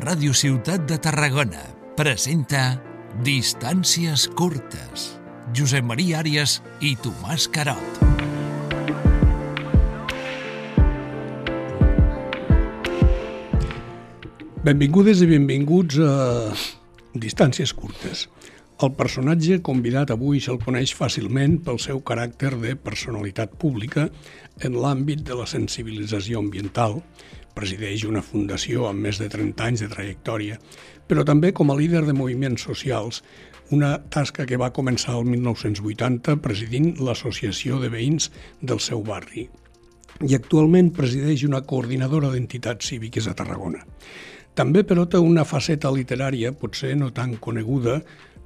Ràdio Ciutat de Tarragona presenta Distàncies curtes. Josep Maria Àrias i Tomàs Carot. Benvingudes i benvinguts a Distàncies curtes. El personatge convidat avui se'l coneix fàcilment pel seu caràcter de personalitat pública en l'àmbit de la sensibilització ambiental, presideix una fundació amb més de 30 anys de trajectòria, però també com a líder de moviments socials, una tasca que va començar el 1980 presidint l'Associació de Veïns del seu barri. I actualment presideix una coordinadora d'entitats cíviques a Tarragona. També, però, té una faceta literària, potser no tan coneguda,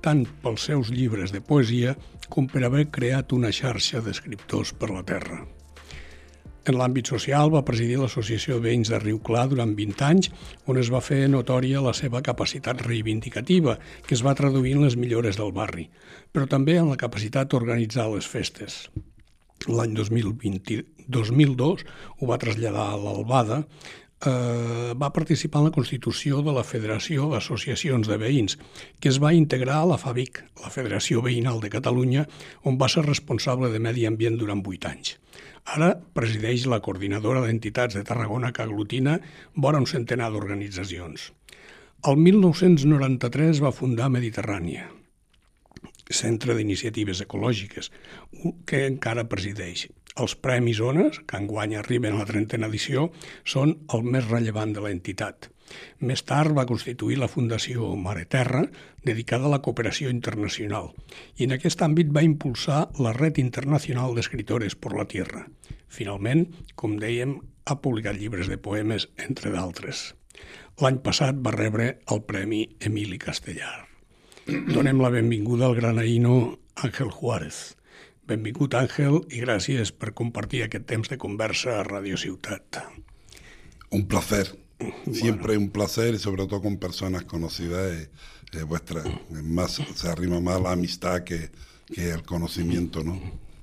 tant pels seus llibres de poesia com per haver creat una xarxa d'escriptors per la terra. En l'àmbit social va presidir l'Associació de Veïns de Riu Clar durant 20 anys, on es va fer notòria la seva capacitat reivindicativa, que es va traduir en les millores del barri, però també en la capacitat d'organitzar les festes. L'any 2002 ho va traslladar a l'Albada, eh, va participar en la constitució de la Federació d'Associacions de Veïns, que es va integrar a la FAVIC, la Federació Veïnal de Catalunya, on va ser responsable de medi ambient durant 8 anys. Ara presideix la coordinadora d'entitats de Tarragona que aglutina vora un centenar d'organitzacions. El 1993 va fundar Mediterrània, centre d'iniciatives ecològiques, que encara presideix. Els Premis Ones, que enguany arriben a la trentena edició, són el més rellevant de l'entitat. Més tard va constituir la Fundació Mare Terra, dedicada a la cooperació internacional, i en aquest àmbit va impulsar la Red Internacional d'Escritores per la Tierra. Finalment, com dèiem, ha publicat llibres de poemes, entre d'altres. L'any passat va rebre el Premi Emili Castellar. Donem la benvinguda al granaïno Àngel Juárez. Benvingut, Àngel, i gràcies per compartir aquest temps de conversa a Radio Ciutat. Un placer. Siempre un placer y sobre todo con personas conocidas. Eh, eh, vuestra, más, se arrima más la amistad que, que el conocimiento, ¿no?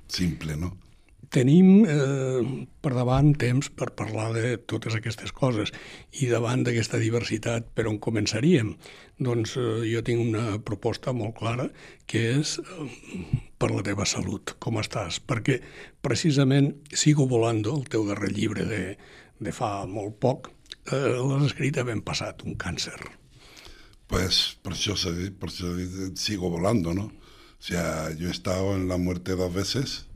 Simple, ¿no? Tenim eh, per davant temps per parlar de totes aquestes coses i davant d'aquesta diversitat, per on començaríem? Doncs eh, jo tinc una proposta molt clara, que és eh, per la teva salut. Com estàs? Perquè precisament Sigo volando, el teu darrer llibre de, de fa molt poc, eh, l'has escrit ben passat, un càncer. Pues por eso, por eso sigo volando, ¿no? O sea, yo he estado en la muerte dos veces,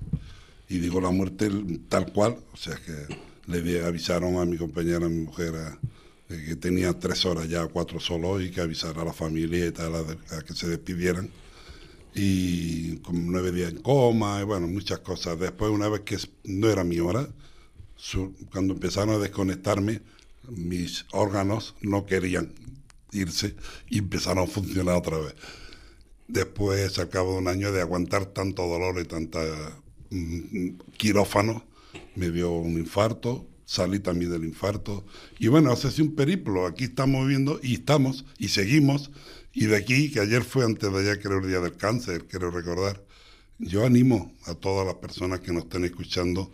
y digo la muerte tal cual, o sea que le avisaron a mi compañera, a mi mujer, que tenía tres horas ya, cuatro solo, y que avisara a la familia y tal, a, que se despidieran. Y con nueve días en coma, y bueno, muchas cosas. Después, una vez que no era mi hora, cuando empezaron a desconectarme, mis órganos no querían irse y empezaron a funcionar otra vez. Después, al cabo de un año de aguantar tanto dolor y tanta quirófano, me dio un infarto, salí también del infarto. Y bueno, hace un periplo, aquí estamos viviendo y estamos y seguimos. Y de aquí, que ayer fue antes de allá, creo, el Día del Cáncer, quiero recordar, yo animo a todas las personas que nos estén escuchando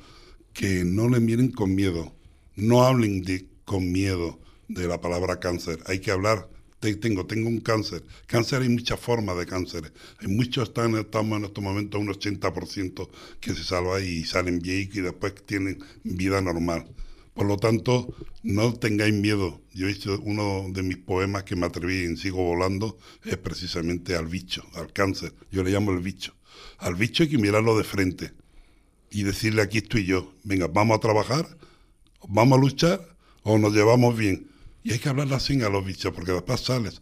que no le miren con miedo, no hablen de, con miedo de la palabra cáncer, hay que hablar tengo, tengo un cáncer. Cáncer hay muchas formas de cáncer. Hay muchos están, estamos en estos momentos un 80% que se salva y salen bien y después tienen vida normal. Por lo tanto, no tengáis miedo. Yo hecho uno de mis poemas que me atreví en Sigo Volando, es precisamente al bicho, al cáncer. Yo le llamo el bicho. Al bicho hay que mirarlo de frente y decirle aquí estoy yo. Venga, vamos a trabajar, vamos a luchar o nos llevamos bien y hay que hablar así a los bichos, porque después sales,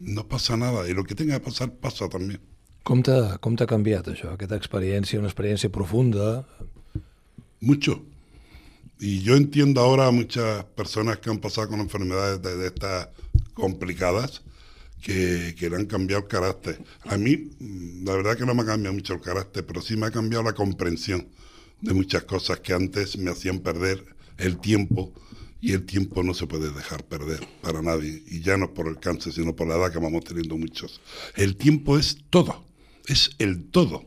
no pasa nada, y lo que tenga que pasar, pasa también. Com t'ha cambiat això, aquesta experiència, una experiencia profunda? Mucho. Y yo entiendo ahora a muchas personas que han pasado con enfermedades de, de estas complicadas que, que, le han cambiado el carácter. A mí, la verdad que no me ha cambiado mucho el carácter, pero sí me ha cambiado la comprensión de muchas cosas que antes me hacían perder el tiempo y el tiempo no se puede dejar perder para nadie, y ya no por el cáncer, sino por la edad que vamos teniendo muchos. El tiempo es todo, es el todo.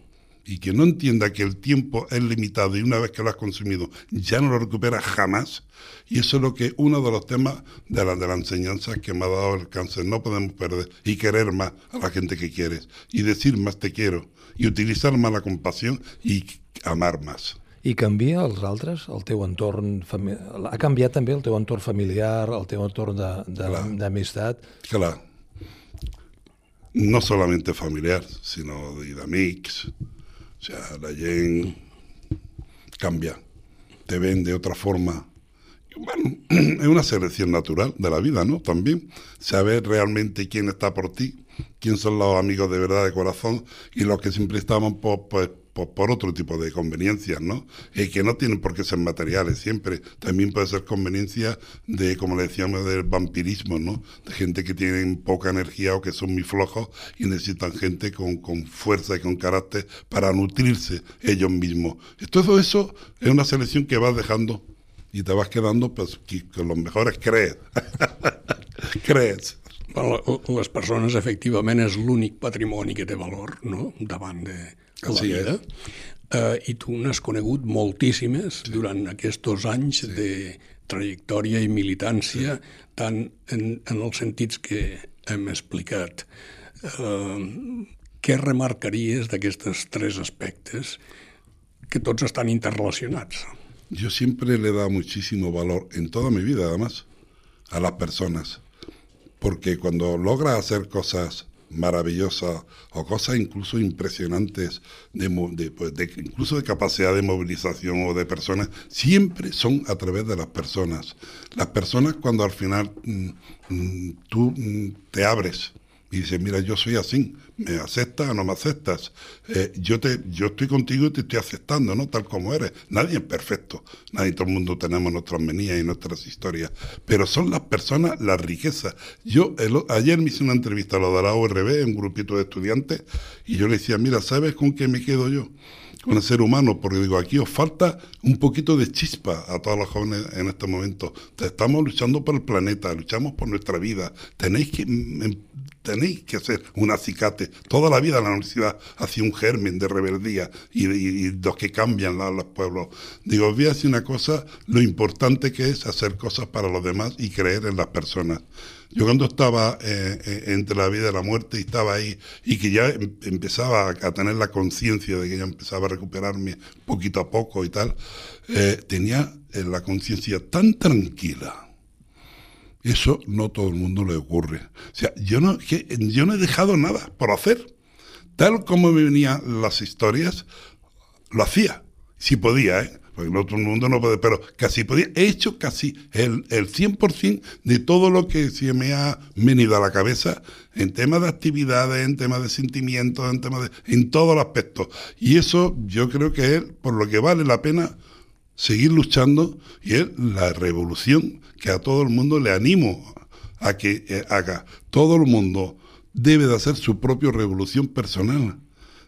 y que no entienda que el tiempo es limitado y una vez que lo has consumido ya no lo recuperas jamás. Y eso es lo que uno de los temas de la, de la enseñanza que me ha dado el cáncer. No podemos perder y querer más a la gente que quieres y decir más te quiero y utilizar más la compasión y amar más. I canvia els altres, el teu entorn... Fami... Ha canviat també el teu entorn familiar, el teu entorn d'amistat? Clar. No solamente familiar, sino de, de amics. O sea, la gent cambia, te ven de otra forma. Bueno, es una selección natural de la vida, ¿no? También saber realmente quién está por ti, quién son los amigos de verdad de corazón y los que siempre estaban por, pues, por, por otro tipo de conveniencias, ¿no? Y que no tienen por qué ser materiales siempre. También puede ser conveniencia de, como le decíamos, del vampirismo, ¿no? De gente que tienen poca energía o que son muy flojos y necesitan gente con, con fuerza y con carácter para nutrirse ellos mismos. Todo eso es una selección que vas dejando y te vas quedando pues, que los mejores crees. crees. Les persones, efectivament, és l'únic patrimoni que té valor no? davant de, de la Així vida. Uh, I tu n'has conegut moltíssimes sí. durant aquests anys sí. de trajectòria i militància, sí. tant en, en els sentits que hem explicat. Uh, què remarcaries d'aquestos tres aspectes que tots estan interrelacionats? Yo siempre le he dado muchísimo valor en toda mi vida, además, a las personas. Porque cuando logras hacer cosas maravillosas o cosas incluso impresionantes, de, de, pues, de, incluso de capacidad de movilización o de personas, siempre son a través de las personas. Las personas cuando al final mm, mm, tú mm, te abres y dices, mira, yo soy así, ¿me aceptas o no me aceptas? Eh, yo, te, yo estoy contigo y te estoy aceptando, ¿no? Tal como eres. Nadie es perfecto, nadie, todo el mundo tenemos nuestras menías y nuestras historias, pero son las personas la riqueza. Yo el, ayer me hice una entrevista a lo de la ORB, un grupito de estudiantes, y yo le decía, mira, ¿sabes con qué me quedo yo? Con el ser humano, porque digo, aquí os falta un poquito de chispa a todos los jóvenes en este momento. Estamos luchando por el planeta, luchamos por nuestra vida. Tenéis que tenéis que hacer un acicate. Toda la vida la universidad hacía un germen de rebeldía y, los que cambian la, los pueblos. Digo, voy a decir una cosa, lo importante que es hacer cosas para los demás y creer en las personas. Yo cuando estaba eh, eh, entre la vida y la muerte y estaba ahí y que ya em, empezaba a, tener la conciencia de que ya empezaba a recuperarme poquito a poco y tal, eh, tenía la conciencia tan tranquila. Eso no todo el mundo le ocurre. O sea, yo no, que, yo no he dejado nada por hacer. Tal como me venían las historias, lo hacía. Si podía, ¿eh? Porque todo el mundo no puede, pero casi podía, he hecho casi el, el 100% de todo lo que se me ha venido a la cabeza en temas de actividades, en temas de sentimientos, en temas de, en todos los aspectos. Y eso yo creo que es por lo que vale la pena seguir luchando y es la revolución que a todo el mundo le animo a que eh, haga. Todo el mundo debe de hacer su propia revolución personal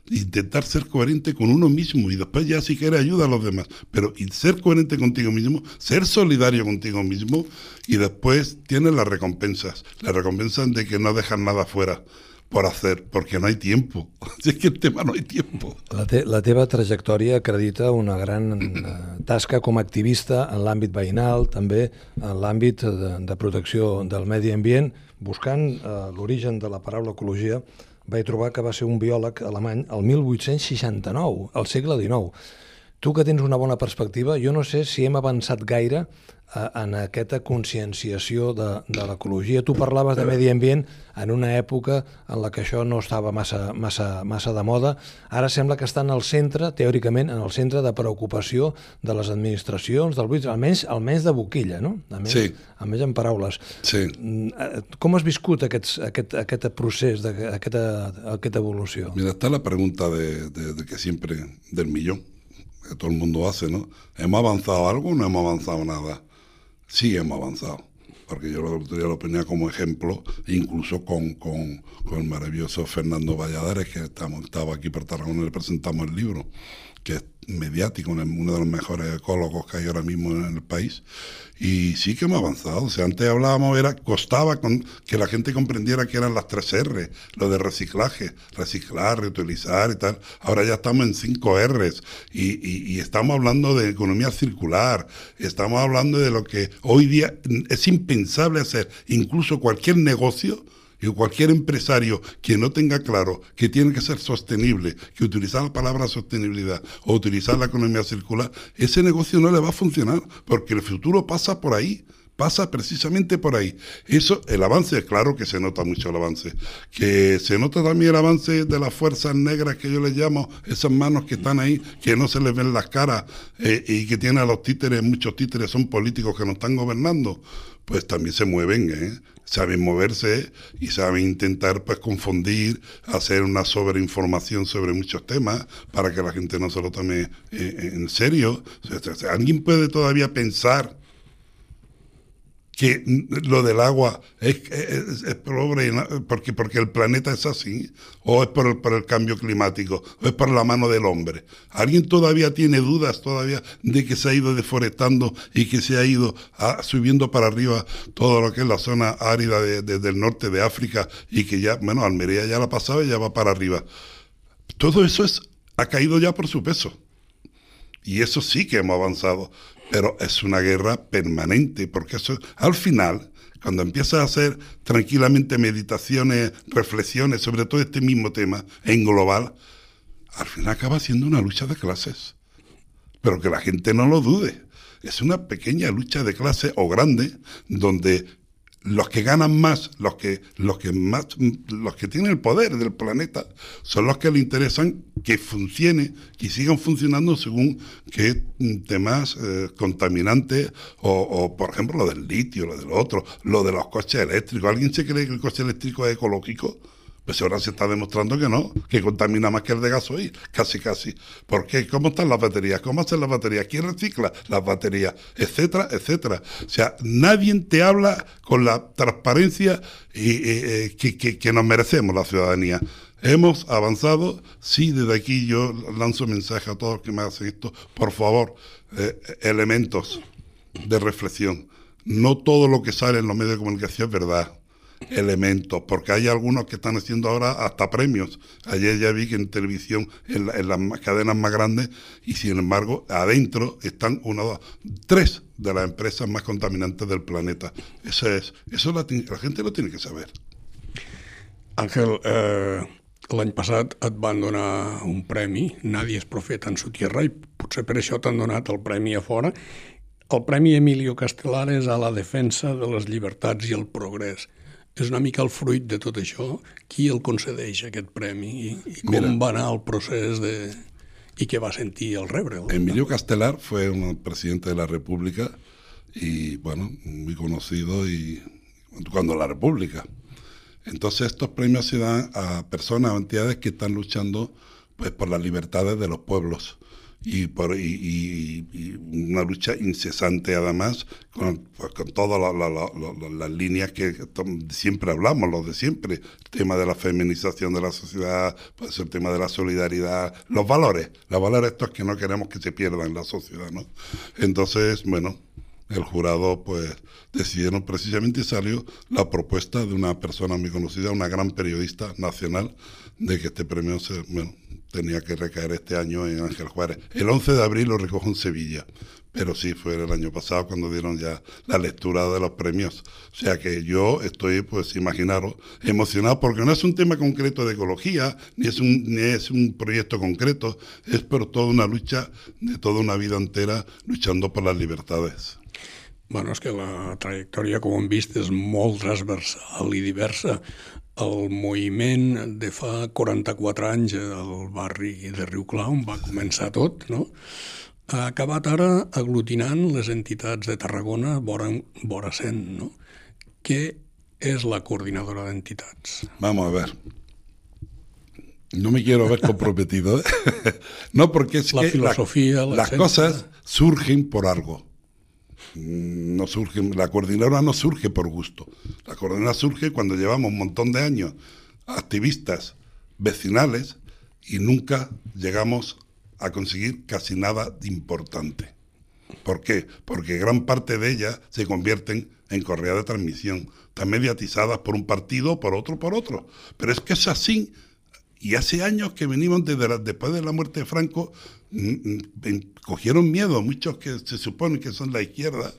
intentar ser coherente con uno mismo y después ya si quiere ayuda a los demás, pero y ser coherente contigo mismo, ser solidario contigo mismo y después tienes las recompensas, las recompensas de que no dejas nada fuera por hacer, porque no hay tiempo. Si es que el tema no hay tiempo. La, te, la teva trajectòria acredita una gran uh, tasca com a activista en l'àmbit veïnal, també en l'àmbit de, de protecció del medi ambient, buscant uh, l'origen de la paraula ecologia vaig trobar que va ser un biòleg alemany el 1869, al segle XIX. Tu que tens una bona perspectiva, jo no sé si hem avançat gaire en aquesta conscienciació de, de l'ecologia. Tu parlaves de medi ambient en una època en la que això no estava massa, massa, massa de moda. Ara sembla que està en el centre, teòricament, en el centre de preocupació de les administracions, del buit, almenys, almenys de boquilla, no? Almenys, sí. almenys en paraules. Sí. Com has viscut aquests, aquest, aquest procés, de, aquesta, aquesta evolució? Mira, está la pregunta de, de, de que siempre, del millón, que todo el mundo hace, ¿no? ¿Hemos avanzado algo o no hemos avanzado nada? Sí hemos avanzado, porque yo yo lo ponía como ejemplo, incluso con, con, con el maravilloso Fernando Valladares, que estamos, estaba aquí por Tarragona y le presentamos el libro, que es mediático, uno de los mejores ecólogos que hay ahora mismo en el país. Y sí que hemos avanzado. O sea, antes hablábamos, era, costaba con, que la gente comprendiera que eran las tres R, lo de reciclaje, reciclar, reutilizar y tal. Ahora ya estamos en cinco Rs y, y estamos hablando de economía circular, estamos hablando de lo que hoy día es impensable hacer, incluso cualquier negocio y cualquier empresario que no tenga claro que tiene que ser sostenible, que utilizar la palabra sostenibilidad o utilizar la economía circular, ese negocio no le va a funcionar, porque el futuro pasa por ahí pasa precisamente por ahí. Eso, el avance, claro que se nota mucho el avance. Que se nota también el avance de las fuerzas negras que yo les llamo, esas manos que están ahí, que no se les ven las caras eh, y que tienen a los títeres, muchos títeres son políticos que nos están gobernando, pues también se mueven, ¿eh? saben moverse y saben intentar pues confundir, hacer una sobreinformación sobre muchos temas para que la gente no se lo tome eh, en serio. ¿Alguien puede todavía pensar que lo del agua es, es, porque, porque el planeta es así, o es por el, por el cambio climático, o es por la mano del hombre. ¿Alguien todavía tiene dudas todavía de que se ha ido deforestando y que se ha ido subiendo para arriba todo lo que es la zona árida de, del norte de África y que ya, bueno, Almería ya la pasaba y ya va para arriba? Todo eso es, ha caído ya por su peso. Y eso sí que hemos avanzado pero es una guerra permanente, porque eso al final, cuando empiezas a hacer tranquilamente meditaciones, reflexiones sobre todo este mismo tema en global, al final acaba siendo una lucha de clases. Pero que la gente no lo dude. Es una pequeña lucha de clases o grande donde los que ganan más, los que, los que más, los que tienen el poder del planeta, son los que le interesan que funcione, que sigan funcionando según qué temas eh, contaminantes, o, o, por ejemplo lo del litio, lo del otro, lo de los coches eléctricos. ¿Alguien se cree que el coche eléctrico es ecológico? Pues ahora se está demostrando que no, que contamina más que el de gasoil, casi casi. ¿Por qué? ¿Cómo están las baterías? ¿Cómo hacen las baterías? ¿Quién recicla las baterías? Etcétera, etcétera. O sea, nadie te habla con la transparencia y, eh, que, que, nos merecemos la ciudadanía. Hemos avanzado, sí, desde aquí yo lanzo mensaje a todos los que me hacen esto, por favor, eh, elementos de reflexión. No todo lo que sale en los medios de comunicación es verdad elementos, porque hay algunos que están haciendo ahora hasta premios. Ayer ya vi que en televisión, en, las cadenas más grandes, y sin embargo, adentro están una, dos, tres de las empresas más contaminantes del planeta. Eso es, eso la, gente lo tiene que saber. Ángel, eh, l'any passat et van donar un premi, Nadie és profeta en su tierra, i potser per això t'han donat el premi a fora. El Premi Emilio Castelar és a la defensa de les llibertats i el progrés és una mica el fruit de tot això. Qui el concedeix, aquest premi? I, i com Mira, va anar el procés de... i què va sentir al rebre'l? Emilio Castelar fue un presidente de la República y, bueno, muy conocido y cuando la República. Entonces estos premios se dan a personas o entidades que están luchando pues por las libertades de los pueblos y, por, y, una lucha incesante además con, con todas las líneas que siempre hablamos, los de siempre, el tema de la feminización de la sociedad, pues el tema de la solidaridad, los valores, los valores estos que no queremos que se pierdan en la sociedad, ¿no? Entonces, bueno, el jurado pues decidieron precisamente y salió la propuesta de una persona muy conocida, una gran periodista nacional, de que este premio se, bueno, tenía que recaer este año en Ángel Juárez. El 11 de abril lo recojo en Sevilla, pero sí fue el año pasado cuando dieron ya la lectura de los premios. O sea que yo estoy, pues imaginaros, emocionado porque no es un tema concreto de ecología, ni es un, ni es un proyecto concreto, es por toda una lucha de toda una vida entera luchando por las libertades. Bueno, és que la trajectòria, com hem vist, és molt transversal i diversa. El moviment de fa 44 anys al barri de Riu Clau, on va començar tot, no? ha acabat ara aglutinant les entitats de Tarragona vora, vora cent, no? Què és la coordinadora d'entitats? Vamos a ver. No me quiero ver comprometido. ¿eh? no, porque es la que filosofía, la, las cosas surgen por algo. No surge, la coordinadora no surge por gusto. La coordinadora surge cuando llevamos un montón de años activistas vecinales y nunca llegamos a conseguir casi nada de importante. ¿Por qué? Porque gran parte de ellas se convierten en correa de transmisión, están mediatizadas por un partido, por otro, por otro. Pero es que es así. Y hace años que venimos desde después de la muerte de Franco, mm, mm, cogieron miedo muchos que se supone que son la izquierda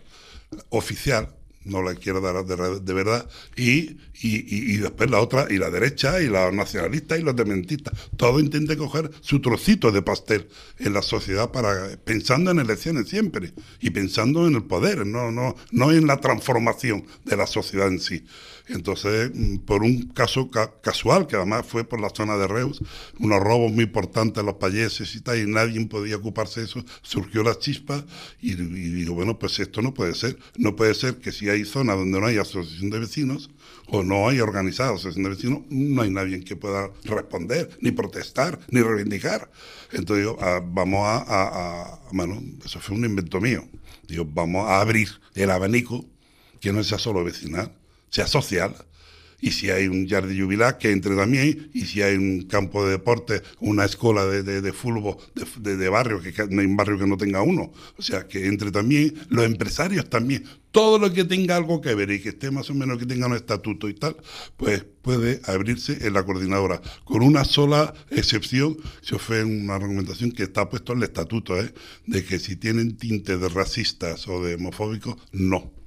oficial, no la izquierda de, verdad, y, y, después la otra, y la derecha, y los nacionalistas y los dementistas. Todo intenta coger su trocito de pastel en la sociedad para pensando en elecciones siempre, y pensando en el poder, no, no, no en la transformación de la sociedad en sí. Entonces, mm, por un caso casual, que además fue por la zona de Reus, unos robos muy importantes a los payeses y tal, y nadie podía ocuparse de eso, surgió la chispa y, digo, bueno, pues esto no puede ser. No puede ser que si hay zonas donde no hay asociación de vecinos o no hay organizada asociación de vecinos, no hay nadie que pueda responder, ni protestar, ni reivindicar. Entonces, digo, ah, vamos a, a, bueno, eso fue un invento mío. Digo, vamos a abrir el abanico que no sea solo vecinal, sea social. Y si hay un jardín jubilar, que entre también. Y si hay un campo de deporte, una escuela de, de, fútbol de, de, barrio, que no hay un barrio que no tenga uno. O sea, que entre también los empresarios también. Todo lo que tenga algo que ver y que esté más o menos que tenga un estatuto y tal, pues puede abrirse en la coordinadora. Con una sola excepción, se fue una argumentación que está puesto en el estatuto, ¿eh? de que si tienen tinte de racistas o de homofóbicos, no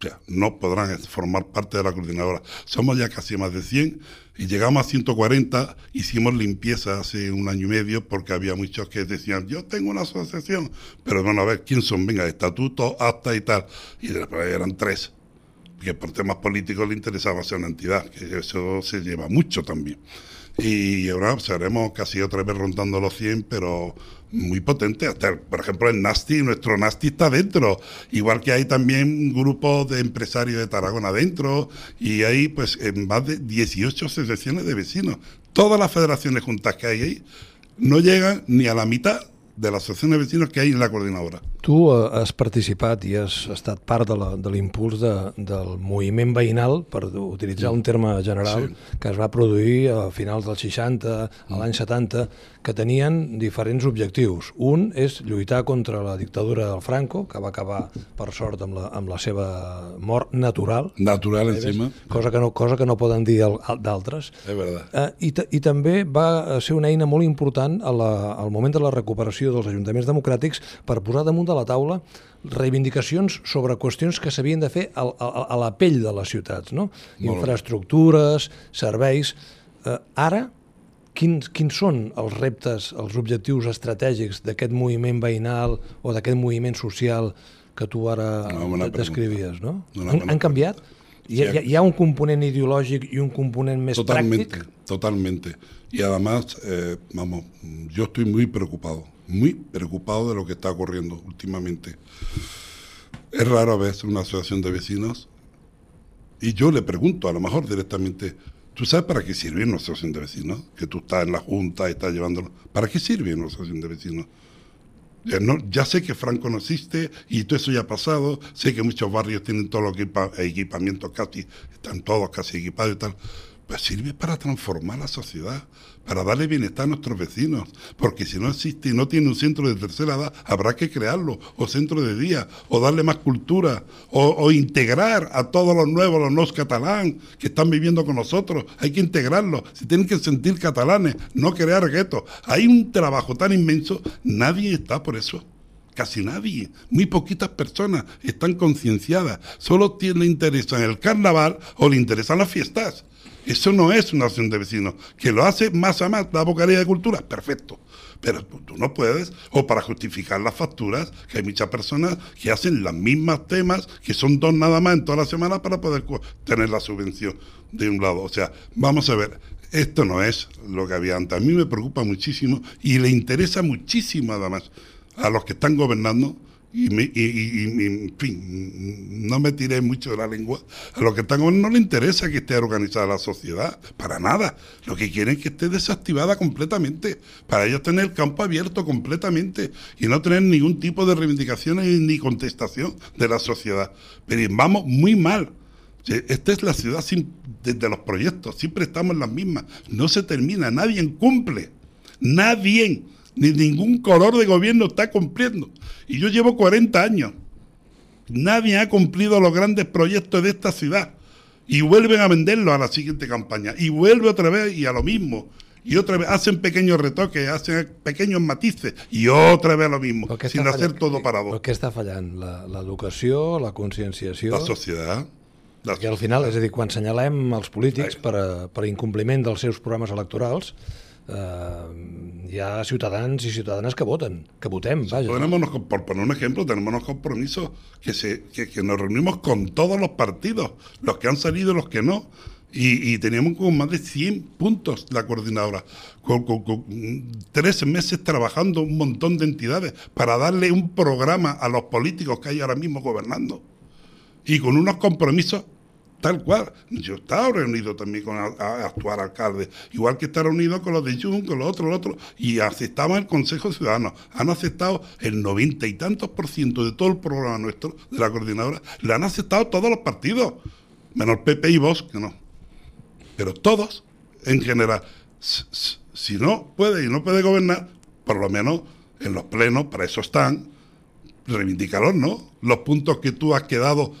o sea, no podrán formar parte de la coordinadora. Somos ya casi más de 100 y llegamos a 140. Hicimos limpieza hace un año y medio porque había muchos que decían, yo tengo una asociación, pero bueno, a ver, ¿quién son? Venga, estatuto, acta y tal. Y después eran tres, que por temas políticos le interesaba ser una entidad, que eso se lleva mucho también. Y ahora pues, haremos casi otra vez rondando los 100, pero muy potente. Hasta, por ejemplo, el Nasti, nuestro Nasti está dentro. Igual que hay también grupos de empresarios de Tarragona dentro. Y hay pues en más de 18 asociaciones de vecinos. Todas las federaciones juntas que hay ahí no llegan ni a la mitad de las asociaciones de vecinos que hay en la coordinadora. Tu eh, has participat i has estat part de l'impuls de, del moviment veïnal, per utilitzar un terme general, sí. que es va produir a finals dels 60, a l'any 70, que tenien diferents objectius. Un és lluitar contra la dictadura del Franco, que va acabar, per sort, amb la, amb la seva mort natural. Natural, encima. Cosa que no, cosa que no poden dir d'altres. És veritat. Eh, i, I també va ser una eina molt important a la, al moment de la recuperació dels ajuntaments democràtics per posar damunt de la taula reivindicacions sobre qüestions que s'havien de fer a, a, a la pell de les ciutats, no? Infraestructures, serveis... Eh, ara, quins, quins són els reptes, els objectius estratègics d'aquest moviment veïnal o d'aquest moviment social que tu ara no, descrivies, no? no han, han canviat? Hi ha, hi ha, un component ideològic i un component més totalmente, práctic? Totalmente. Y además, eh, vamos, yo estoy muy preocupado muy preocupado de lo que está ocurriendo últimamente. Es raro ver una asociación de vecinos y yo le pregunto, a lo mejor directamente, ¿tú sabes para qué sirve una asociación de vecinos? Que tú estás en la junta y estás llevándolo. ¿Para qué sirve una asociación de vecinos? Ya, no, ya sé que Franco no existe y todo eso ya ha pasado. Sé que muchos barrios tienen todos los equipamientos casi, están todos casi equipados y tal pues sirve para transformar la sociedad, para darle bienestar a nuestros vecinos, porque si no existe y no tiene un centro de tercera edad, habrá que crearlo, o centro de día, o darle más cultura, o, integrar a todos los nuevos, los no catalán que están viviendo con nosotros, hay que integrarlos, se tienen que sentir catalanes, no crear guetos. Hay un trabajo tan inmenso, nadie está por eso. Casi nadie, muy poquitas personas están concienciadas, solo le interesan el carnaval o le interesan las fiestas. Eso no es una acción de vecinos. Que lo hace más a más la Bocaría de Cultura, perfecto. Pero tú no puedes, o para justificar las facturas, que hay muchas personas que hacen las mismas temas, que son dos nada más en toda la semana para poder tener la subvención de un lado. O sea, vamos a ver, esto no es lo que había antes. A mí me preocupa muchísimo y le interesa muchísimo además a los que están gobernando y, me, y, en fin, no me tiré mucho de la lengua. A los que están no le interesa que esté organizada la sociedad, para nada. Lo que quieren es que esté desactivada completamente, para ellos tener el campo abierto completamente y no tener ningún tipo de reivindicaciones ni contestación de la sociedad. Pero vamos muy mal. Esta es la ciudad sin, desde los proyectos, siempre estamos en las mismas. No se termina, nadie cumple. Nadie Ni ningún color de gobierno está cumpliendo. Y yo llevo 40 años. Nadie ha cumplido los grandes proyectos de esta ciudad. Y vuelven a venderlo a la siguiente campaña. Y vuelve otra vez y a lo mismo. Y otra vez hacen pequeños retoques, hacen pequeños matices. Y otra vez lo mismo. Sin hacer todo parado. ¿Por qué está fallando? La, educación, la concienciación? La sociedad. Que al final, és a dir, quan senyalem els polítics per, a, per incompliment dels seus programes electorals, eh, hi ha ciutadans i ciutadanes que voten, que votem, vaya. Tenemos, por poner un ejemplo, tenemos unos compromisos que, se, que, nos reunimos con todos los partidos, los que han salido y los que no. Y, y, teníamos como más de 100 puntos la coordinadora, con, tres meses trabajando un montón de entidades para darle un programa a los políticos que hay ahora mismo gobernando y con unos compromisos tal cual. Yo estaba reunido también con el actual alcalde, igual que está reunido con los de Jun, con los otros, los otros, y aceptaban el Consejo Ciudadano. Han aceptado el noventa y tantos por ciento de todo el programa nuestro, de la coordinadora, lo han aceptado todos los partidos, menos PP y vos, que no. Pero todos, en general, si no puede y no puede gobernar, por lo menos en los plenos, para eso están, reivindicarlos, ¿no? Los puntos que tú has quedado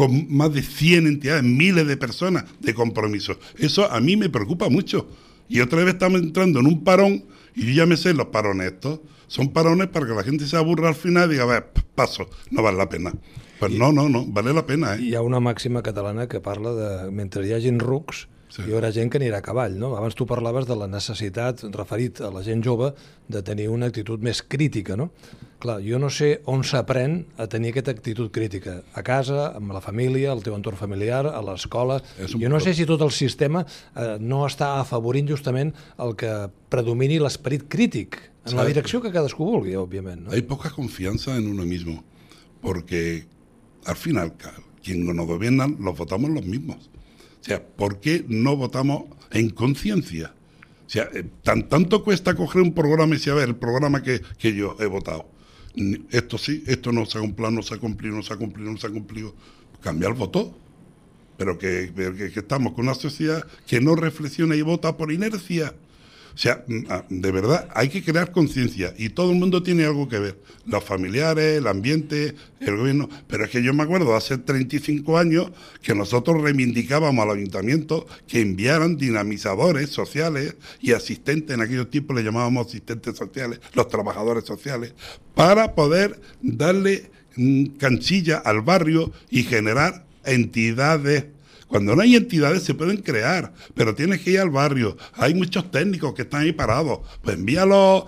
con más de 100 entidades, miles de personas de compromiso. Eso a mí me preocupa mucho. Y otra vez estamos entrando en un parón, y yo ya me sé los parones estos, son parones para que la gente se aburra al final y diga, a ver, paso, no vale la pena. Pues no, no, no, vale la pena. Eh? Hi ha una màxima catalana que parla de mentre hi hagin rucs, sí. hi haurà gent que anirà a cavall. No? Abans tu parlaves de la necessitat, referit a la gent jove, de tenir una actitud més crítica. No? Clar, jo no sé on s'aprèn a tenir aquesta actitud crítica. A casa, amb la família, el teu entorn familiar, a l'escola... Jo no sé si tot el sistema eh, no està afavorint justament el que predomini l'esperit crític en la direcció que cadascú vulgui, òbviament. ¿no? Hay poca confianza en uno mismo, porque al final, quien nos gobiernan los votamos los mismos. O sea, ¿por qué no votamos en conciencia? O sea, eh, tan, tanto cuesta coger un programa y decir, a ver, el programa que, que yo he votado esto sí, esto no se ha cumplido, no se ha cumplido, no se ha cumplido, no se ha cumplido. Cambia el voto. Pero que, que, que estamos con una sociedad que no reflexiona y vota por inercia. O sea, mm, ah, de verdad, hay que crear conciencia y todo el mundo tiene algo que ver. Los familiares, el ambiente, el gobierno. Pero es que yo me acuerdo hace 35 años que nosotros reivindicábamos al ayuntamiento que enviaran dinamizadores sociales y asistentes, en aquellos tiempos le llamábamos asistentes sociales, los trabajadores sociales, para poder darle mm, canchilla al barrio y generar entidades cuando no hay entidades se pueden crear, pero tienes que ir al barrio. Hay muchos técnicos que están ahí parados. Pues envíalos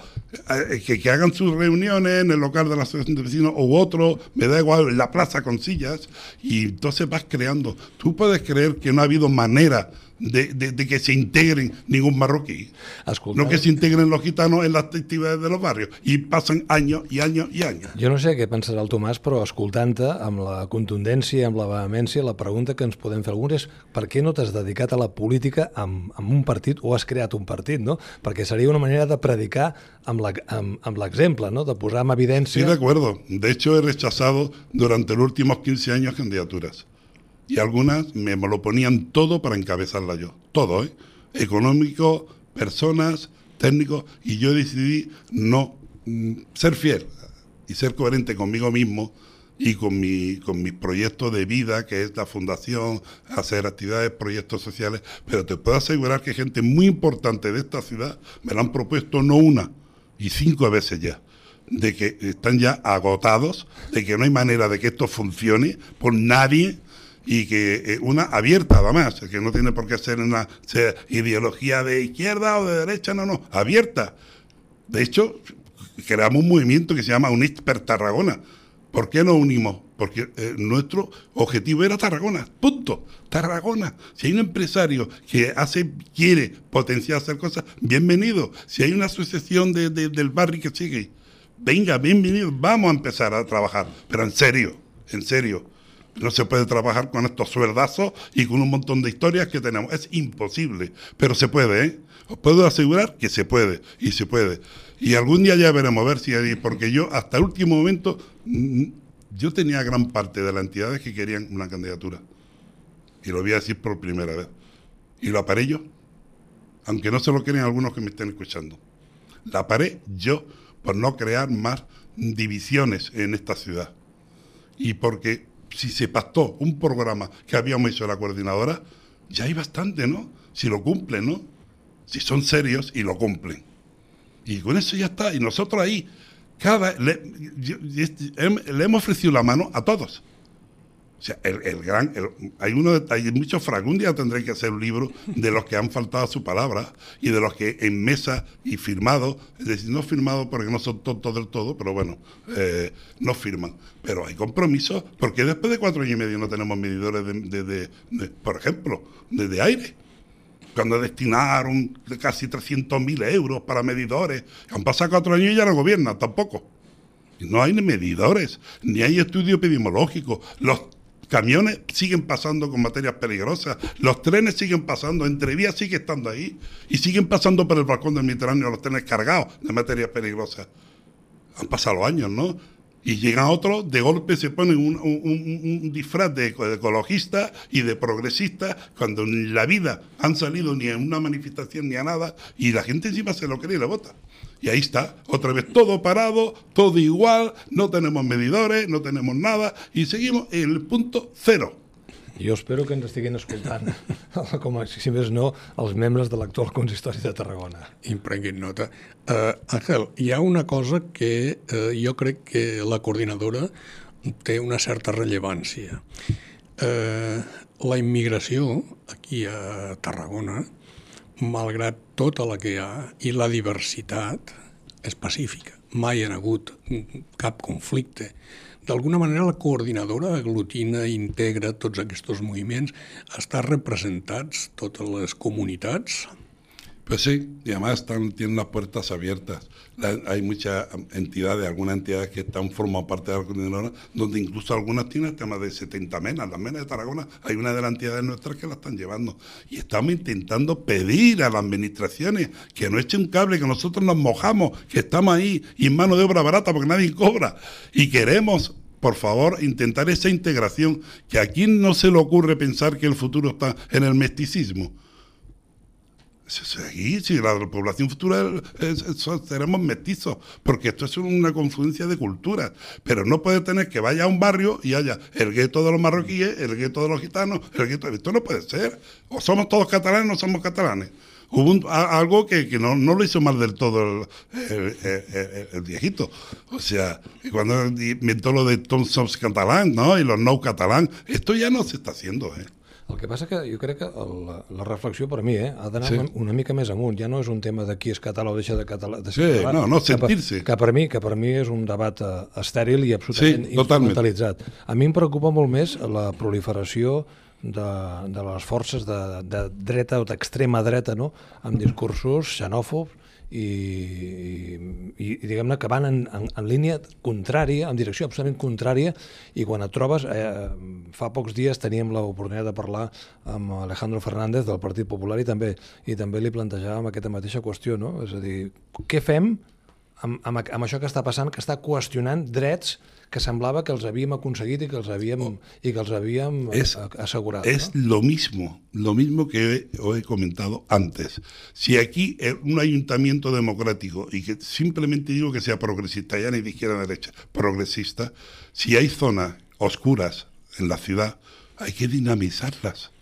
eh, que, que, hagan sus reuniones en el local de la asociación de vecinos u otro, me da igual, en la plaza con sillas, y entonces vas creando. Tú puedes creer que no ha habido manera de, de, de, que se integren ningún marroquí. Escolta, no que se integren los gitanos en las actividades de los barrios i passen anys i anys i anys. Jo no sé què pensarà el Tomàs, però escoltant-te amb la contundència, amb la vehemència, la pregunta que ens podem fer alguns és per què no t'has dedicat a la política amb, amb un partit o has creat un partit, no? Perquè seria una manera de predicar amb l'exemple, ¿no? De posar en evidència... Sí, de acuerdo. De hecho, he rechazado durante los últimos 15 años candidaturas. Y algunas me lo ponían todo para encabezarla yo, todo, ¿eh? económico, personas, técnicos, y yo decidí no mm, ser fiel y ser coherente conmigo mismo y con mi con mis proyectos de vida, que es la fundación, hacer actividades, proyectos sociales, pero te puedo asegurar que gente muy importante de esta ciudad me lo han propuesto no una, y cinco veces ya de que están ya agotados, de que no hay manera de que esto funcione por nadie, y que eh, una abierta además, que no tiene por qué ser una ideología de izquierda o de derecha, no, no, abierta. De hecho, creamos un movimiento que se llama Unit per Tarragona. ¿Por qué nos unimos? Porque eh, nuestro objetivo era Tarragona, punto. Tarragona. Si hay un empresario que hace, quiere potenciar hacer cosas, bienvenido. Si hay una asociación de, del barrio que sigue, venga, bienvenido. Vamos a empezar a trabajar, pero en serio, en serio no se puede trabajar con estos sueldazos y con un montón de historias que tenemos. Es imposible, pero se puede, ¿eh? Os puedo asegurar que se puede, y se puede. Y algún día ya veremos, a ver si hay, porque yo hasta el último momento, mm, yo tenía gran parte de las entidades que querían una candidatura. Y lo voy a decir por primera vez. Y lo aparé yo, aunque no se lo quieren algunos que me estén escuchando. La paré yo por no crear más divisiones en esta ciudad. Y porque si se pactó un programa que habíamos hecho la coordinadora, ya hay bastante, ¿no? Si lo cumplen, ¿no? Si son serios y lo cumplen. Y con eso ya está. Y nosotros ahí, cada le, le hemos ofrecido la mano a todos. O sea, el, gran, hay uno, hay muchos fragmentos, un día tendré que hacer un libro de los que han faltado a su palabra y de los que en mesa y firmado, es decir, no firmado porque no son tontos del todo, pero bueno, eh, no firman. Pero hay compromisos, porque después de cuatro años y medio no tenemos medidores de, por ejemplo, de, aire cuando destinaron casi 300.000 euros para medidores. Han pasado cuatro años y ya no gobiernan tampoco. No hay medidores, ni hay estudio epidemiológico. Los camiones siguen pasando con materias peligrosas, los trenes siguen pasando, Entrevías sigue estando ahí y siguen pasando por el balcón del Mediterráneo los trenes cargados de materias peligrosas. Han pasado años, ¿no? Y llegan otros, de golpe se ponen un, disfraz de, ecologista y de progresista, cuando en la vida han salido ni a una manifestación ni a nada, y la gente encima se lo cree y le vota. Y ahí está, otra vez todo parado, todo igual, no tenemos medidores, no tenemos nada, y seguimos en el punto cero. Jo espero que ens estiguin escoltant, com a, si més no, els membres de l'actual consistori de Tarragona. I prenguin nota. Uh, Àngel, hi ha una cosa que uh, jo crec que la coordinadora té una certa rellevància. Uh, la immigració aquí a Tarragona malgrat tota la que hi ha i la diversitat és pacífica. Mai ha hagut cap conflicte. D'alguna manera la coordinadora aglutina, integra tots aquests moviments, està representats totes les comunitats, Pues sí, y además están, tienen las puertas abiertas. hay muchas entidades, algunas entidades que están forman parte de la coordinadora, donde incluso algunas tienen temas de 70 menas. Las menas de Tarragona, hay una de las entidades nuestras que la están llevando. Y estamos intentando pedir a las administraciones que no echen un cable, que nosotros nos mojamos, que estamos ahí y en mano de obra barata porque nadie cobra. Y queremos por favor, intentar esa integración, que aquí no se le ocurre pensar que el futuro está en el mesticismo. Sí, sí, la población futura seremos mestizos, porque esto es una confluencia de culturas. Pero no puede tener que vaya a un barrio y haya el gueto de los marroquíes, el gueto de los gitanos, el gueto. Esto no puede ser. O somos todos catalanes o no somos catalanes. Hubo algo que, no, lo hizo mal del todo el, viejito. O sea, cuando inventó lo de Tom Soms catalán, ¿no? Y los no catalán, esto ya no se está haciendo, ¿eh? El que passa que jo crec que la, la reflexió per mi eh, ha d'anar sí. una, mica més amunt. Ja no és un tema de qui és català o deixa de, català, de sí, català. No, no sentir-se. Que, que, per mi, que per mi és un debat uh, estèril i absolutament sí, instrumentalitzat. A mi em preocupa molt més la proliferació de, de les forces de, de dreta o d'extrema dreta no? amb discursos xenòfobs i, i, i diguem-ne que van en, en, en línia contrària, en direcció absolutament contrària, i quan et trobes, eh, fa pocs dies teníem l'oportunitat de parlar amb Alejandro Fernández del Partit Popular i també i també li plantejàvem aquesta mateixa qüestió, no? És a dir, què fem amb, amb, amb això que està passant, que està qüestionant drets que semblaba que los habíamos conseguido y que los habíamos y que los habíamos es, asegurado. Es lo mismo, lo mismo que os he comentado antes. Si aquí un ayuntamiento democrático, y que simplemente digo que sea progresista, ya ni de izquierda ni derecha, progresista, si hay zonas oscuras en la ciudad, hay que dinamizarlas.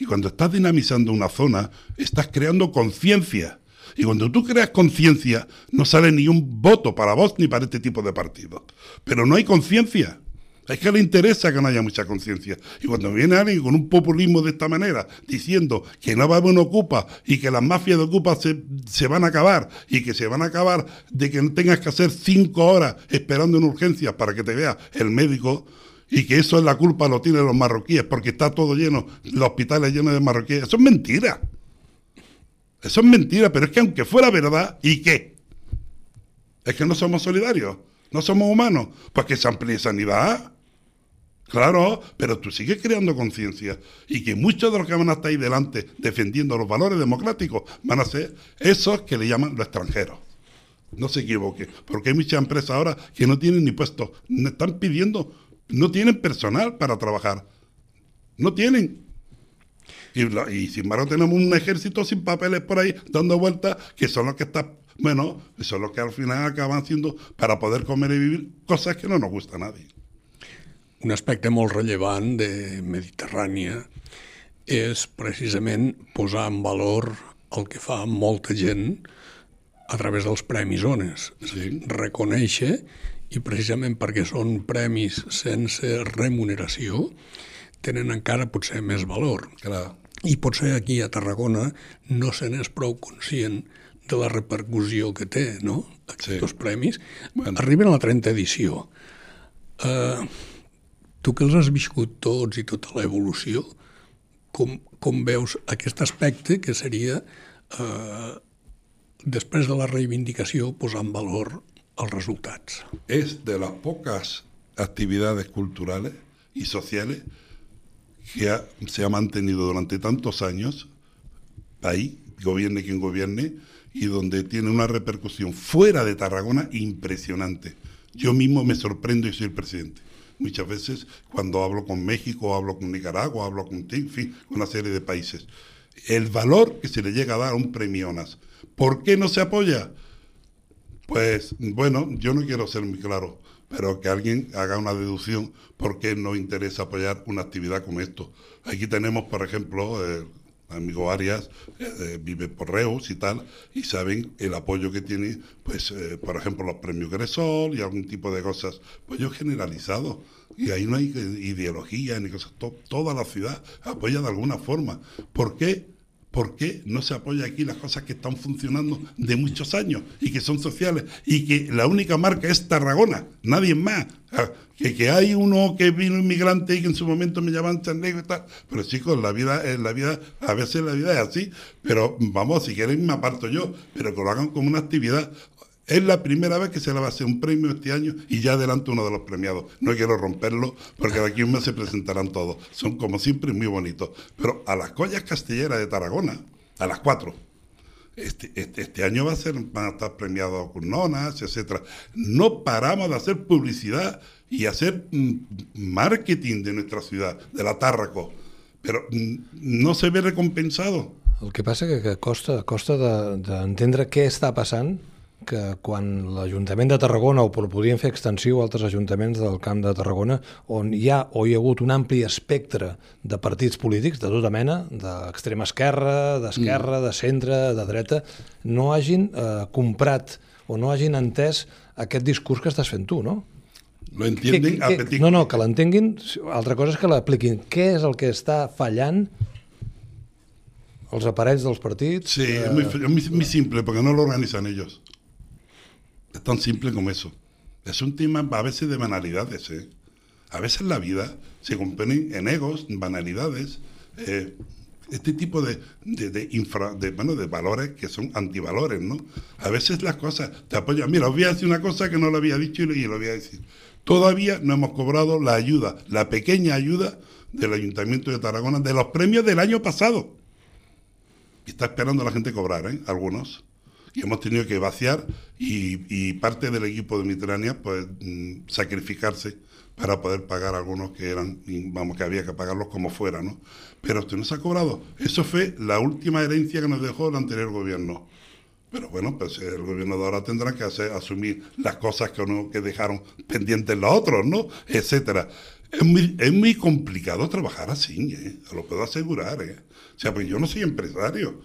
Y cuando estás dinamizando una zona, estás creando conciencia y cuando tú creas conciencia, no sale ni un voto para vos ni para este tipo de partidos. Pero no hay conciencia. Es que le interesa que no haya mucha conciencia. Y cuando viene alguien con un populismo de esta manera, diciendo que no va a haber un ocupa y que las mafias de ocupa se, se, van a acabar y que se van a acabar de que no tengas que hacer cinco horas esperando en urgencias para que te vea el médico y que eso es la culpa lo tienen los marroquíes porque está todo lleno, los hospitales llenos de marroquíes. Eso es mentira. Eso es mentira, pero es que aunque fuera verdad, ¿y qué? Es que no somos solidarios, no somos humanos, pues que se amplíe sanidad. Claro, pero tú sigues creando conciencia y que muchos de los que van a estar ahí delante defendiendo los valores democráticos van a ser esos que le llaman los extranjeros. No se equivoque, porque hay muchas empresas ahora que no tienen ni puestos, están pidiendo, no tienen personal para trabajar. No tienen. Y, sin embargo tenemos un ejército sin papeles por ahí dando vueltas que son los que están Bueno, eso es lo que al final acaban haciendo para poder comer y vivir cosas que no nos gusta a nadie. Un aspecte molt rellevant de Mediterrània és precisament posar en valor el que fa molta gent a través dels Premis Ones. Sí. Reconèixer, i precisament perquè són premis sense remuneració, tenen encara potser més valor. Clar. I potser aquí a Tarragona no se n'és prou conscient de la repercussió que té, no?, aquests Sí. premis. Bueno. Arriben a la 30 edició. Uh, tu que els has viscut tots i tota l'evolució, com, com veus aquest aspecte que seria, uh, després de la reivindicació, posar en valor els resultats? Es de las pocas actividades culturales y sociales que se ha mantenido durante tantos años ahí, gobierne quien gobierne, y donde tiene una repercusión fuera de Tarragona impresionante. Yo mismo me sorprendo y soy el presidente. Muchas veces cuando hablo con México, hablo con Nicaragua, hablo con, en fin, una serie de países. El valor que se le llega a dar a un premio ONAS. ¿Por qué no se apoya? Pues bueno, yo no quiero ser muy claro, pero que alguien haga una deducción por qué no interesa apoyar una actividad como esto. Aquí tenemos, por ejemplo, el amigo Arias, eh, vive por Reus y tal, y saben el apoyo que tiene, pues, eh, por ejemplo, los premios Gresol y algún tipo de cosas, pues yo generalizado. Y ahí no hay eh, ideología ni cosas, to- toda la ciudad apoya de alguna forma. ¿Por qué? ¿Por qué no se apoya aquí las cosas que están funcionando de muchos años y que son sociales y que la única marca es Tarragona, nadie más? Ah, Que, hay uno que vino inmigrante y que en su momento me llamaban chanegro y tal, pero chicos, la vida, la vida, a veces la vida es así, pero vamos, si quieren me aparto yo, pero que lo hagan como una actividad. Es la primera vez que se le va a hacer un premio este año y ya adelante uno de los premiados. No quiero romperlo porque de aquí un mes se presentarán todos. Son como siempre muy bonitos. Pero a las collas castelleras de Tarragona, a las cuatro, este, este, este año va a ser, van a estar premiados con nonas, etcétera. No paramos de hacer publicidad y hacer mm, marketing de nuestra ciudad, de la Tárraco, pero mm, no se ve recompensado. El que passa que, que costa, costa de- d'entendre de, què està passant que quan l'Ajuntament de Tarragona, o el podrien fer extensiu a altres ajuntaments del Camp de Tarragona, on hi ha o hi ha hagut un ampli espectre de partits polítics de tota mena, d'extrema esquerra, d'esquerra, de centre, de dreta, no hagin eh, comprat o no hagin entès aquest discurs que estàs fent tu, no? Lo entienden a què- petit No, no, que l'entenguin, altra cosa és que l'apliquin. Què és el que està fallant els aparells dels partits? Sí, es muy, es muy- muy simple porque no lo organizan ellos. Es tan simple como eso. Es un tema a veces de banalidades. ¿eh? A veces la vida se compone en egos, en banalidades, eh, este tipo de, de, de de, valores que son antivalores. ¿no? A veces las cosas te apoyan. Mira, os voy a decir una cosa que no lo había dicho y lo- voy a decir. Todavía no hemos cobrado la ayuda, la pequeña ayuda del Ayuntamiento de Tarragona de los premios del año pasado. Y está esperando la gente cobrar, ¿eh? Algunos. Y hemos tenido que vaciar y, parte del equipo de Mitrania, pues, mm, sacrificarse para poder pagar algunos que eran, y vamos, que había que pagarlos como fuera, ¿no? Pero usted no se ha cobrado. Eso fue la última herencia que nos dejó el anterior gobierno. Pero bueno, pues el gobierno ahora tendrá que hacer, asumir las cosas que, no, que dejaron pendientes los otros, ¿no? Etcétera. Es muy, es muy complicado trabajar así, ¿eh? Lo puedo asegurar, ¿eh? O sea, pues yo no soy empresario.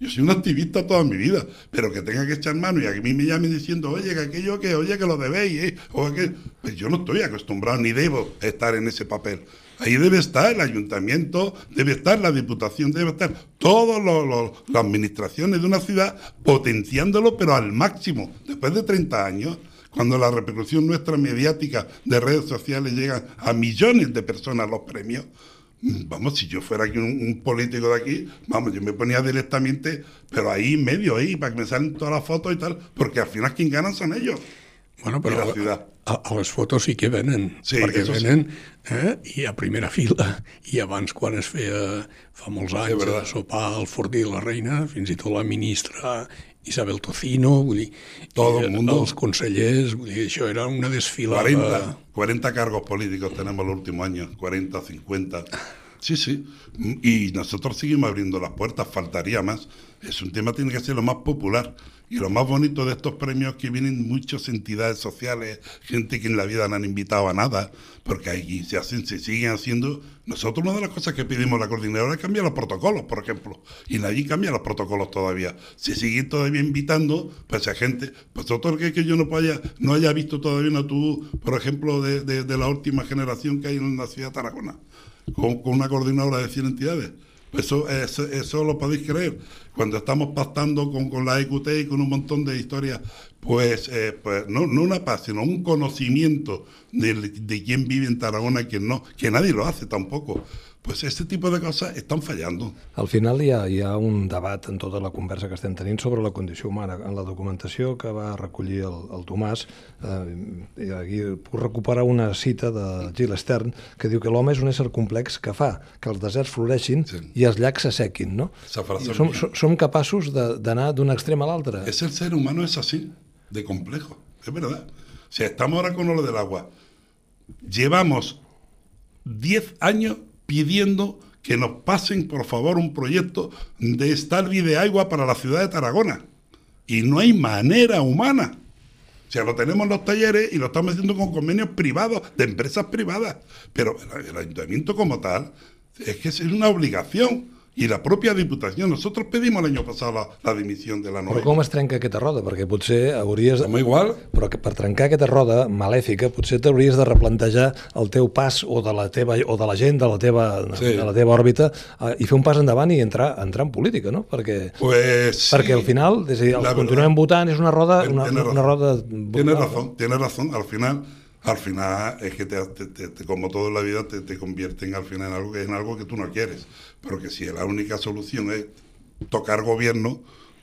Yo soy un activista toda mi vida, pero que tenga que echar mano y a mí me llamen diciendo, oye, que aquello que, oye, que lo debéis, ¿eh? o que, pues yo no estoy acostumbrado ni debo estar en ese papel. Ahí debe estar el ayuntamiento, debe estar la diputación, debe estar todas las administraciones de una ciudad potenciándolo, pero al máximo. Después de 30 años, cuando la repercusión nuestra mediática de redes sociales llega a millones de personas los premios, vamos, si yo fuera aquí un, un político de aquí, vamos, yo me ponía directamente, pero ahí en medio, ahí, para que me salen todas las fotos y tal, porque al final quien ganan son ellos. Bueno, I però la ciutat. a, a les fotos sí que venen, Sí, perquè eso sí. venen eh, i a primera fila, i abans quan es feia fa molts anys verdad. a sopar al Fortí de la Reina, fins i tot la ministra Isabel Tocino, vull dir, Todo i, el mundo. els consellers, vull dir, això era una desfilada... 40, 40 cargos políticos tenemos los últimos años, 40, 50. Sí, sí. Y nosotros seguimos abriendo las puertas, faltaría más. Es un tema tiene que ser lo más popular. Y lo más bonito de estos premios es que vienen muchas entidades sociales, gente que en la vida no han invitado a nada, porque ahí se hacen, se siguen haciendo. Nosotros una de las cosas que pedimos a la coordinadora es cambiar los protocolos, por ejemplo, y nadie cambia los protocolos todavía. Se siguen todavía invitando, pues a gente, pues otro que, que yo no haya, no haya visto todavía una tú, por ejemplo, de, de, la última generación que hay en la ciudad de Tarragona, con, con una coordinadora de 100 entidades. Eso, eso, eso, lo podéis creer. Cuando estamos pactando con, con, la EQT y con un montón de historias, pues, eh, pues no, no, una paz, sino un conocimiento de, de quién vive en Tarragona y quién no, que nadie lo hace tampoco. Pues este tipus de coses estan fallando. Al final hi ha, hi ha un debat en tota la conversa que estem tenint sobre la condició humana. En la documentació que va recollir el, el Tomàs, eh, aquí puc recuperar una cita de Gil Stern que diu que l'home és un ésser complex que fa que els deserts floreixin sí. i els llacs s'assequin, no? Som, som capaços d'anar d'un extrem a l'altre. Es el ser humano es así, de complejo, es verdad. O sea, estamos ahora con lo del agua. Llevamos 10 años pidiendo que nos pasen, por favor, un proyecto de Starby de agua para la ciudad de Tarragona. Y no hay manera humana. O sea, lo tenemos en los talleres y lo estamos haciendo con convenios privados, de empresas privadas. Pero el ayuntamiento como tal, es que es una obligación i la pròpia Diputació. Nosaltres pedimos l'any passat la, la dimissió de la Noia. Però com es trenca aquesta roda? Perquè potser hauries... Com igual? Però que per trencar aquesta roda malèfica potser t'hauries de replantejar el teu pas o de la teva o de la gent de la teva, sí. de la teva òrbita eh, i fer un pas endavant i entrar, entrar en política, no? Perquè, pues, sí. perquè al final, és a dir, continuem votant, és una roda... Una, una roda... Tienes razón, tienes razón. Al final al final es que te, como todo en la vida te, te convierten al final en algo, en algo que tú no quieres. Pero que si la única solución es tocar gobierno,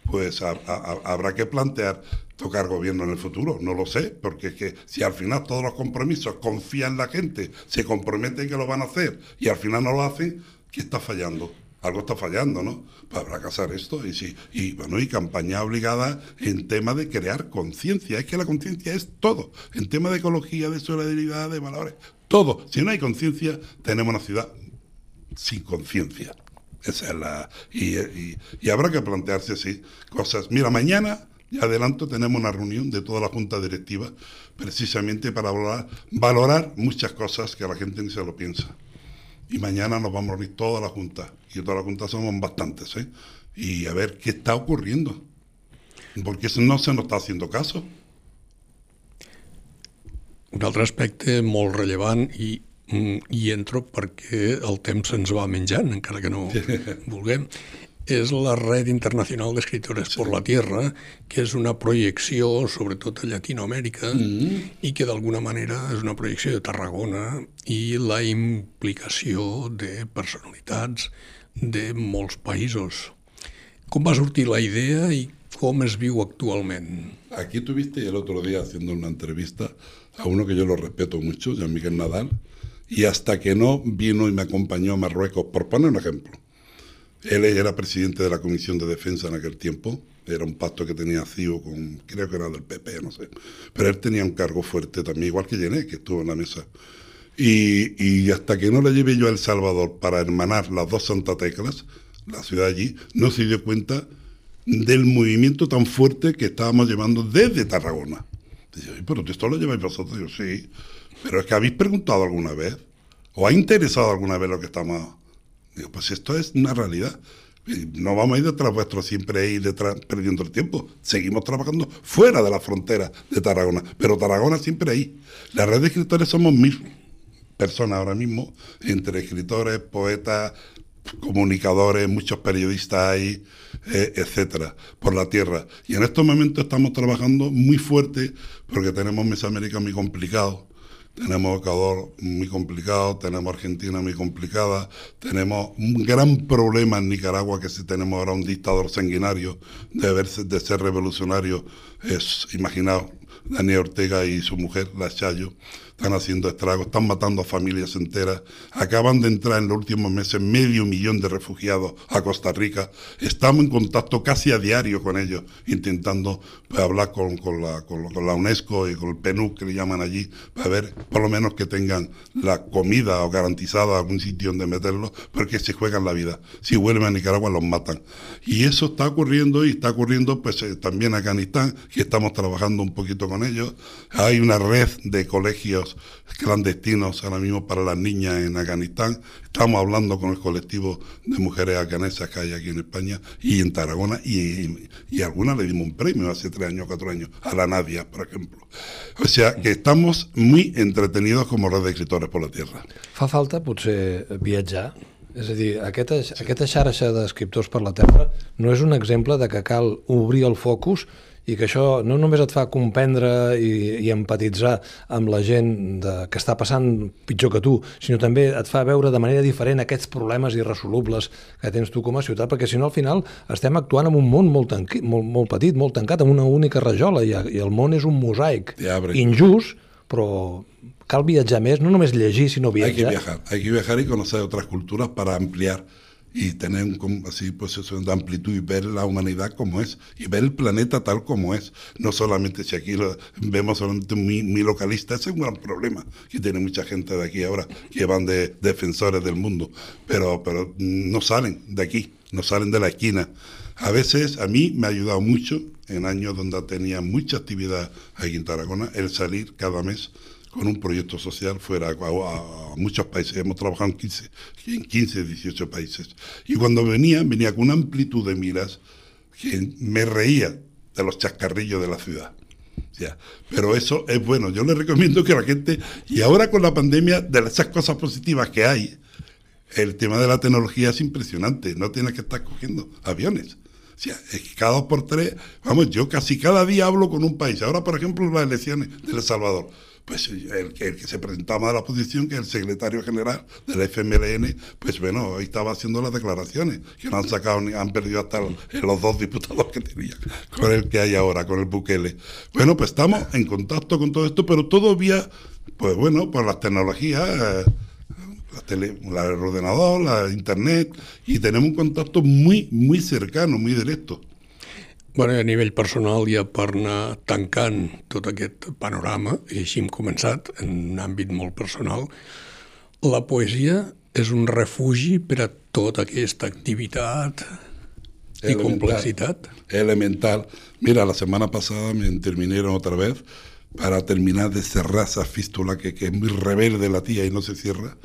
pues habrá que plantear tocar gobierno en el futuro. No lo sé, porque es que si al final todos los compromisos confían en la gente, se comprometen que lo van a hacer y al final no lo hacen, ¿qué está fallando? Algo está fallando, ¿no? Pues habrá que hacer esto y sí, y bueno, y campaña obligada en tema de crear conciencia. Es que la conciencia es todo. En tema de ecología, de solidaridad, de valores, todo. Si no hay conciencia, tenemos una ciudad sin conciencia. Esa es la. Y, habrá que plantearse así cosas. Mira, mañana, ya adelanto, tenemos una reunión de toda la Junta Directiva, precisamente para valorar, muchas cosas que la gente ni se lo piensa y mañana nos vamos a reunir toda la Junta, y toda la Junta somos bastantes, ¿eh? y a ver qué está ocurriendo, porque no se nos està haciendo caso. Un altre aspecte molt rellevant i, mm, i entro perquè el temps se'ns va menjant, encara que no vulguem, és la Red Internacional d'Escritores sí. por la Tierra, que és una projecció, sobretot a Llatinoamèrica, mm -hmm. i que d'alguna manera és una projecció de Tarragona i la implicació de personalitats de molts països. Com va sortir la idea i com es viu actualment? Aquí tuviste el otro día haciendo una entrevista a uno que yo lo respeto mucho, Jean Miguel Nadal, y hasta que no vino y me acompañó a Marruecos, por poner un ejemplo, Él era presidente de la Comisión de Defensa en aquel tiempo, era un pacto que tenía CIO con, creo que era del PP, no sé, pero él tenía un cargo fuerte también, igual que Llené, que estuvo en la mesa. Y, y, hasta que no le llevé yo a El Salvador para hermanar las dos Santa Teclas, la ciudad allí, no se dio cuenta del movimiento tan fuerte que estábamos llevando desde Tarragona. Dice, pero esto lo lleváis vosotros. Yo, sí, pero es que habéis preguntado alguna vez, o ha interesado alguna vez lo que estamos Digo, pues esto es una realidad. No vamos a ir detrás vuestro siempre ir detrás perdiendo el tiempo. Seguimos trabajando fuera de la frontera de Tarragona, pero Tarragona siempre ahí. La red de escritores somos mil personas ahora mismo, entre escritores, poetas, comunicadores, muchos periodistas ahí, eh, etcétera, por la tierra. Y en estos momentos estamos trabajando muy fuerte porque tenemos Mesoamérica muy complicado tenemos Ecuador muy complicado, tenemos Argentina muy complicada, tenemos un gran problema en Nicaragua que si tenemos ahora un dictador sanguinario de, verse, de ser revolucionario, es, imaginaos, Daniel Ortega y su mujer, la Chayo. Están haciendo estragos, están matando a familias enteras. Acaban de entrar en los últimos meses medio millón de refugiados a Costa Rica. Estamos en contacto casi a diario con ellos, intentando pues, hablar con, con, la, con, la, UNESCO y con el PNUC que le llaman allí, para ver por lo menos que tengan la comida o garantizada algún sitio donde meterlos, porque se juegan la vida. Si vuelven a Nicaragua los matan. Y eso está ocurriendo y está ocurriendo pues eh, también en Afganistán, que estamos trabajando un poquito con ellos. Hay una red de colegios clandestinos ahora mismo para las niñas en Afganistán. Estamos hablando con el colectivo de mujeres afganesas que hay aquí en España y en Tarragona y, y algunas le dimos un premio hace tres años, cuatro años, a la Nadia, por ejemplo. O sea que estamos muy entretenidos como red de escritores por la tierra. Fa falta potser viatjar és a dir, aquesta, aquesta xarxa d'escriptors per la Terra no és un exemple de que cal obrir el focus i que això no només et fa comprendre i, i empatitzar amb la gent de, que està passant pitjor que tu, sinó també et fa veure de manera diferent aquests problemes irresolubles que tens tu com a ciutat, perquè si no al final estem actuant en un món molt, tanqui, molt, molt petit, molt tancat, amb una única rajola, i, i el món és un mosaic injust, però cal viatjar més, no només llegir, sinó viatjar. Hay que viajar, hay que viajar y conocer otras culturas para ampliar y tener un, así pues eso de amplitud y ver la humanidad como es y ver el planeta tal como es. No solamente si aquí vemos solamente mi, mi localista ese es un gran problema que tiene mucha gente de aquí ahora que van de defensores del mundo. Pero pero no salen de aquí no salen de la esquina. A veces a mí me ha ayudado mucho en años donde tenía mucha actividad aquí en Tarragona el salir cada mes con un proyecto social fuera a, muchos países. Hemos trabajado en 15, en 15, 18 países. Y cuando venía, venía con una amplitud de miras que me reía de los chascarrillos de la ciudad. Ya. Pero eso es bueno. Yo le recomiendo que la gente, y ahora con la pandemia, de esas cosas positivas que hay, el tema de la tecnología es impresionante. No tienes que estar cogiendo aviones. O cada dos por tres, vamos, yo casi cada día hablo con un país. Ahora, por ejemplo, las elecciones de El Salvador pues el, el, que se presentaba a la oposición, que es el secretario general del FMLN, pues bueno, hoy estaba haciendo las declaraciones, que no han sacado, ni han perdido hasta los dos diputados que tenían, con el que hay ahora, con el Bukele. Bueno, pues estamos en contacto con todo esto, pero todo vía, pues bueno, por las tecnologías. Eh, la, tele, el ordenador, la internet, y tenemos un contacto muy, muy cercano, muy directo. Bueno, a nivell personal, ja per anar tancant tot aquest panorama, i així hem començat, en un àmbit molt personal, la poesia és un refugi per a tota aquesta activitat y complejidad. Elemental. Mira, la semana pasada me intervinieron otra vez para terminar de cerrar esa fístula que, que es muy rebelde la tía y no se cierra,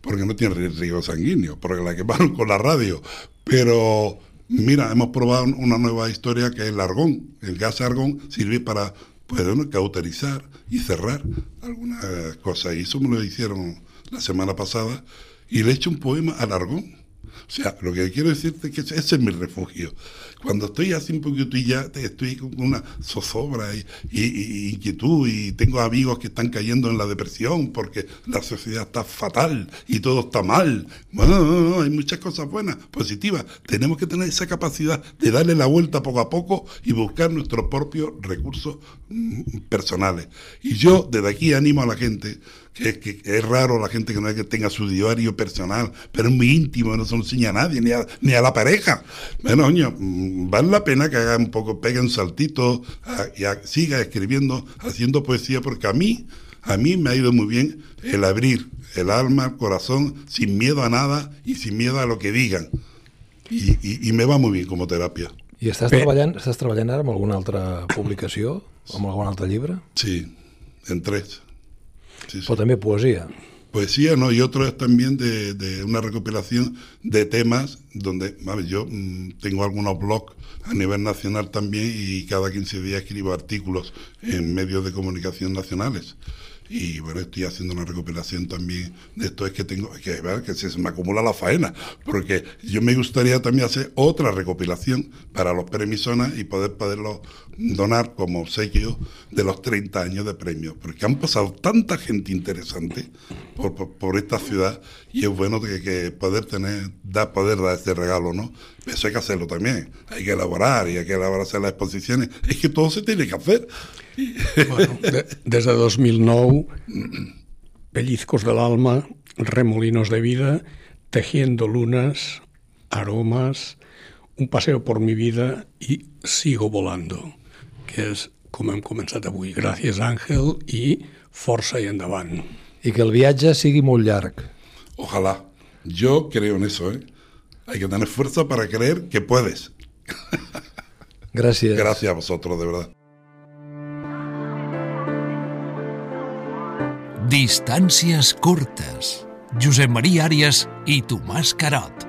porque no tiene riego sanguíneo, porque la quemaron con la radio. Pero Mira, hemos probado una nueva historia que es el argón. El gas argón sirve para pues, cauterizar y cerrar algunas cosas. Y eso me lo hicieron la semana pasada. Y le he hecho un poema al argón. O sea, lo que quiero decirte es que ese es mi refugio. Cuando estoy así un poquito y ya estoy con una zozobra y, inquietud y tengo amigos que están cayendo en la depresión porque la sociedad está fatal y todo está mal. Bueno, no, no, hay muchas cosas buenas, positivas. Tenemos que tener esa capacidad de darle la vuelta poco a poco y buscar nuestros propios recursos mm, personales. Y yo desde aquí animo a la gente que, que, es raro la gente que no es que tenga su diario personal, pero es muy íntimo, no se lo enseña a nadie, ni a, ni a la pareja. Bueno, oño, mm, vale la pena que haga un poco, pegue un saltito y siga escribiendo, haciendo poesía, porque a mí, a mí me ha ido muy bien el abrir el alma, el corazón, sin miedo a nada y sin miedo a lo que digan. Y, y, y me va muy bien como terapia. I estàs treballant, estàs treballant ara amb alguna altra publicació? Amb algun altre llibre? Sí, en tres. Sí, sí. O también poesía. Poesía, ¿no? Y otro es también de, de una recopilación de temas donde, ver, yo mmm, tengo algunos blogs a nivel nacional también y cada 15 días escribo artículos en medios de comunicación nacionales y bueno, estoy haciendo una recopilación también de esto, es que tengo que ver que se me acumula la faena, porque yo me gustaría también hacer otra recopilación para los premisonas y poder poderlo donar como obsequio de los 30 años de premios, porque han pasado tanta gente interesante por, por, esta ciudad y es bueno que, que, poder tener, da, poder dar este regalo, ¿no? Eso hay que hacerlo también, hay que elaborar y hay que elaborarse las exposiciones, es que todo se tiene que hacer. Bueno, de, des de 2009 Pellizcos del alma, remolinos de vida, tejiendo lunas, aromas, un paseo por mi vida i sigo volando, que és com hem començat avui. Gràcies, Àngel, i força i endavant. I que el viatge sigui molt llarg. Ojalá. Yo creo en eso, ¿eh? Hay que tener fuerza para creer que puedes. Gràcies. Gracias a vosotros, de verdad. Distàncies curtes. Josep Maria Àrias i Tomàs Carot.